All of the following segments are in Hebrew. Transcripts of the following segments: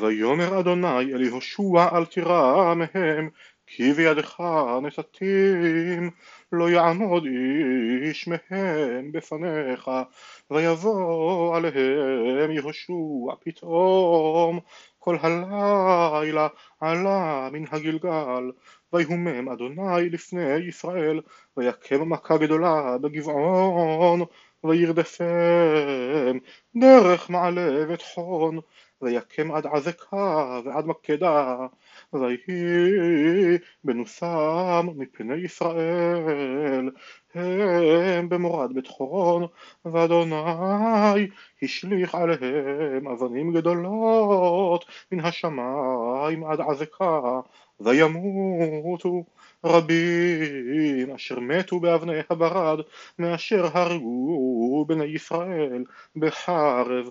ויאמר אדוני אל יהושע אל תירא מהם כי בידך נתתים לא יעמוד איש מהם בפניך ויבוא עליהם יהושע פתאום. כל הלילה עלה מן הגלגל ויהומם אדוני לפני ישראל ויקם מכה גדולה בגבעון וירדפם דרך מעלה וטחון ויקם עד עזקה ועד מקדה ויהי בנוסם מפני ישראל. הם במורד בית חורון ואדוני השליך עליהם אבנים גדולות מן השמיים עד עזקה וימותו רבים אשר מתו באבני הברד מאשר הרגו בני ישראל בחרב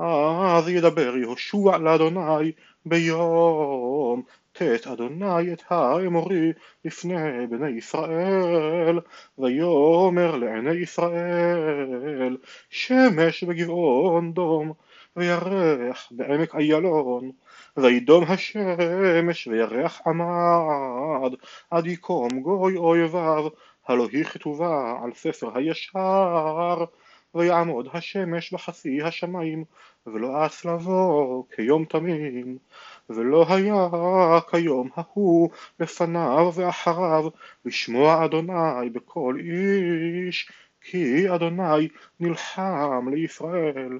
אז ידבר יהושע לאדוני ביום תת אדוני את האמורי לפני בני ישראל ויאמר לעיני ישראל שמש בגבעון דום וירח בעמק איילון וידום השמש וירח עמד עד יקום גוי אויביו הלא היא כתובה על ספר הישר ויעמוד השמש בחצי השמיים ולא אץ לבוא כיום תמים ולא היה כיום ההוא לפניו ואחריו לשמוע אדוני בכל איש כי אדוני נלחם לישראל.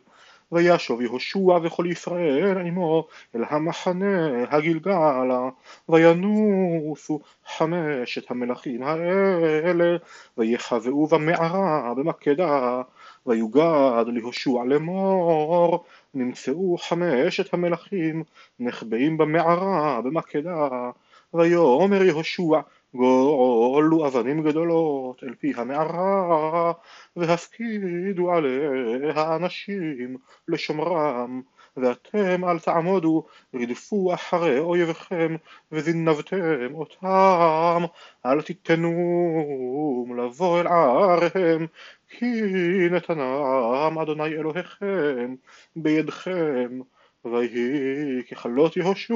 וישוב יהושע וכל ישראל עמו אל המחנה הגלגלה וינוסו חמשת המלכים האלה ויחבאו במערה במקדה ויוגד ליהושע לאמור נמצאו חמשת המלכים נחבאים במערה במקדה ויאמר יהושע גולו אבנים גדולות אל פי המערה והפקידו עליה אנשים לשומרם ואתם אל תעמודו רדפו אחרי אויביכם וזנבתם אותם. אל תיתנו לבוא אל עריהם כי נתנם אדוני אלוהיכם בידכם ויהי ככלות יהושע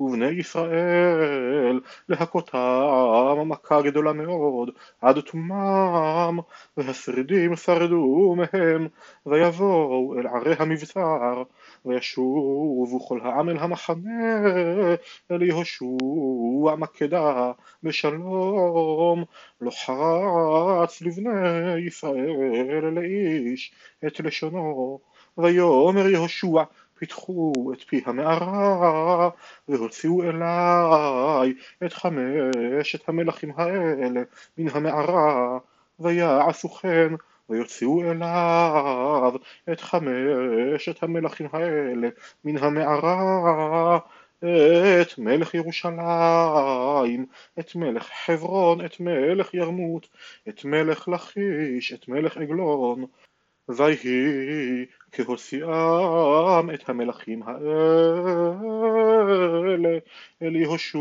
ובני ישראל להכותם מכה גדולה מאוד עד תומם והשרידים שרדו מהם ויבואו אל ערי המבצר וישובו כל העם אל המחנה אל יהושע מקדה בשלום. לא חרץ לבני ישראל לאיש את לשונו ויאמר יהושע פיתחו את פי המערה והוציאו אליי את חמשת המלכים האלה מן המערה ויעשו כן ויוציאו אליו את חמשת המלכים האלה מן המערה את מלך ירושלים, את מלך חברון, את מלך ירמות, את מלך לכיש, את מלך עגלון, ויהי כהוציאם את המלכים האלה אל יהושע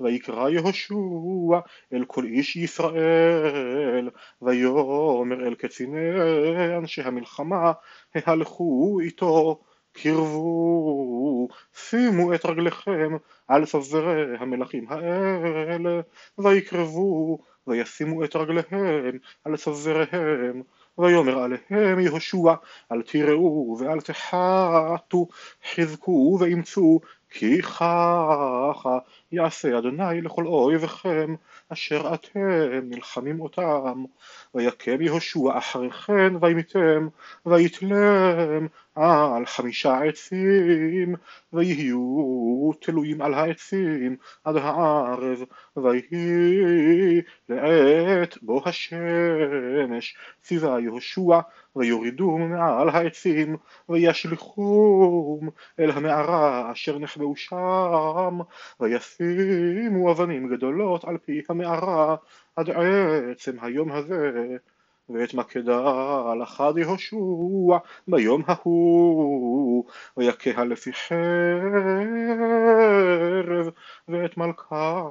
ויקרא יהושע אל כל איש ישראל ויאמר אל קציני אנשי המלחמה ההלכו איתו קרבו שימו את רגליכם על צווארי המלכים האלה ויקרבו וישימו את רגליהם על צוואריהם ויאמר עליהם יהושע אל תיראו ואל תחתו חזקו ואמצו כי ככה יעשה אדוני לכל אויביכם אשר אתם נלחמים אותם. ויקם יהושע אחרי כן וימיתם ויתלם על חמישה עצים ויהיו תלויים על העצים עד הערב ויהי לעת בו השמש. ציווה יהושע ויורידו מעל העצים וישליכום אל המערה אשר נחבאו שם וישימו אבנים גדולות על פי המערה עד עצם היום הזה ואת מקדה לחד יהושע ביום ההוא ויקה לפי חרב ואת מלכה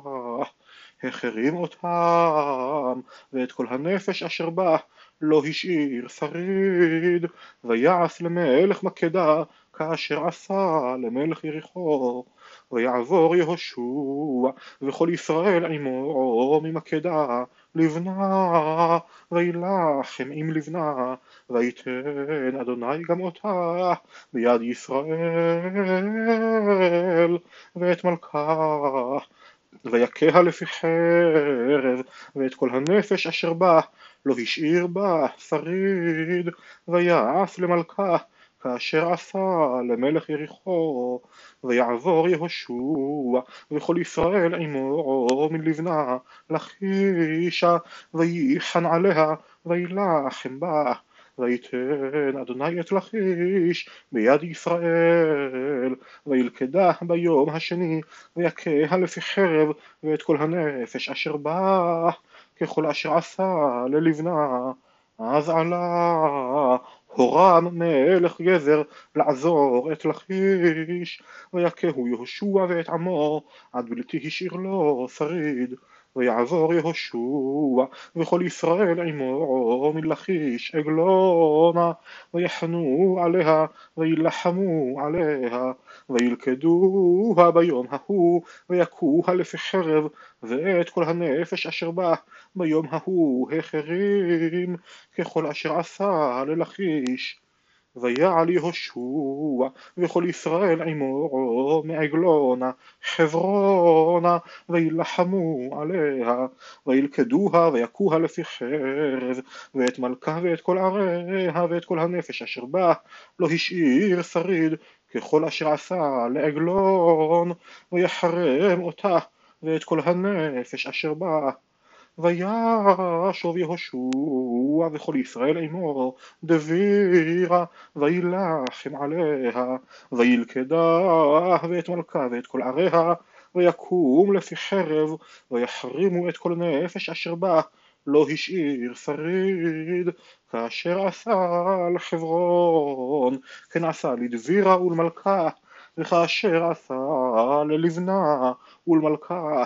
החרים אותם ואת כל הנפש אשר בה לא השאיר שריד ויעש למלך מקדה כאשר עשה למלך יריחו ויעבור יהושע וכל ישראל עמו ממקדה לבנה וילחם עם לבנה ויתן אדוני גם אותה ביד ישראל ואת מלכה ויכהה לפי חרב ואת כל הנפש אשר בה לא השאיר בה שריד ויעש למלכה כאשר עשה למלך יריחו ויעבור יהושע וכל ישראל עמו מלבנה לכישה וייחן עליה וילחם בה ויתן אדוני את לכיש ביד ישראל וילכדה ביום השני ויכה לפי חרב ואת כל הנפש אשר בה ככל אשר עשה ללבנה אז עלה הורם מלך גזר לעזור את לכיש. ויכהו יהושע ואת עמו עד בלתי השאיר לו שריד ויעבור יהושע וכל ישראל עמו מלכיש עגלונה ויחנו עליה וילחמו עליה וילכדוה ביום ההוא ויכוה לפי חרב ואת כל הנפש אשר בה ביום ההוא החרים ככל אשר עשה ללכיש ויעל יהושע וכל ישראל עמו מעגלונה חברונה וילחמו עליה וילכדוה ויכוה לפי חרב ואת מלכה ואת כל עריה ואת כל הנפש אשר בה לא השאיר שריד ככל אשר עשה לעגלון ויחרם אותה ואת כל הנפש אשר בה וישוב יהושע וכל ישראל עמו דבירה וילחם עליה וילכדה ואת מלכה ואת כל עריה ויקום לפי חרב ויחרימו את כל נפש אשר בה לא השאיר שריד כאשר עשה לחברון כן עשה לדבירה ולמלכה וכאשר עשה ללבנה ולמלכה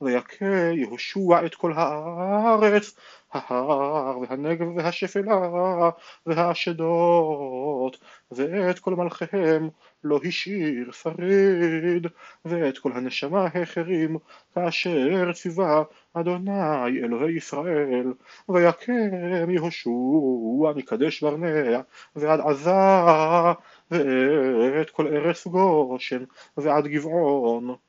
ויכה יהושע את כל הארץ, ההר והנגב והשפלה והשדות, ואת כל מלכיהם לא השאיר שריד, ואת כל הנשמה החרים, כאשר ציווה אדוני אלוהי ישראל, ויקם יהושע מקדש ברנע ועד עזה, ואת כל ארץ גושן ועד גבעון.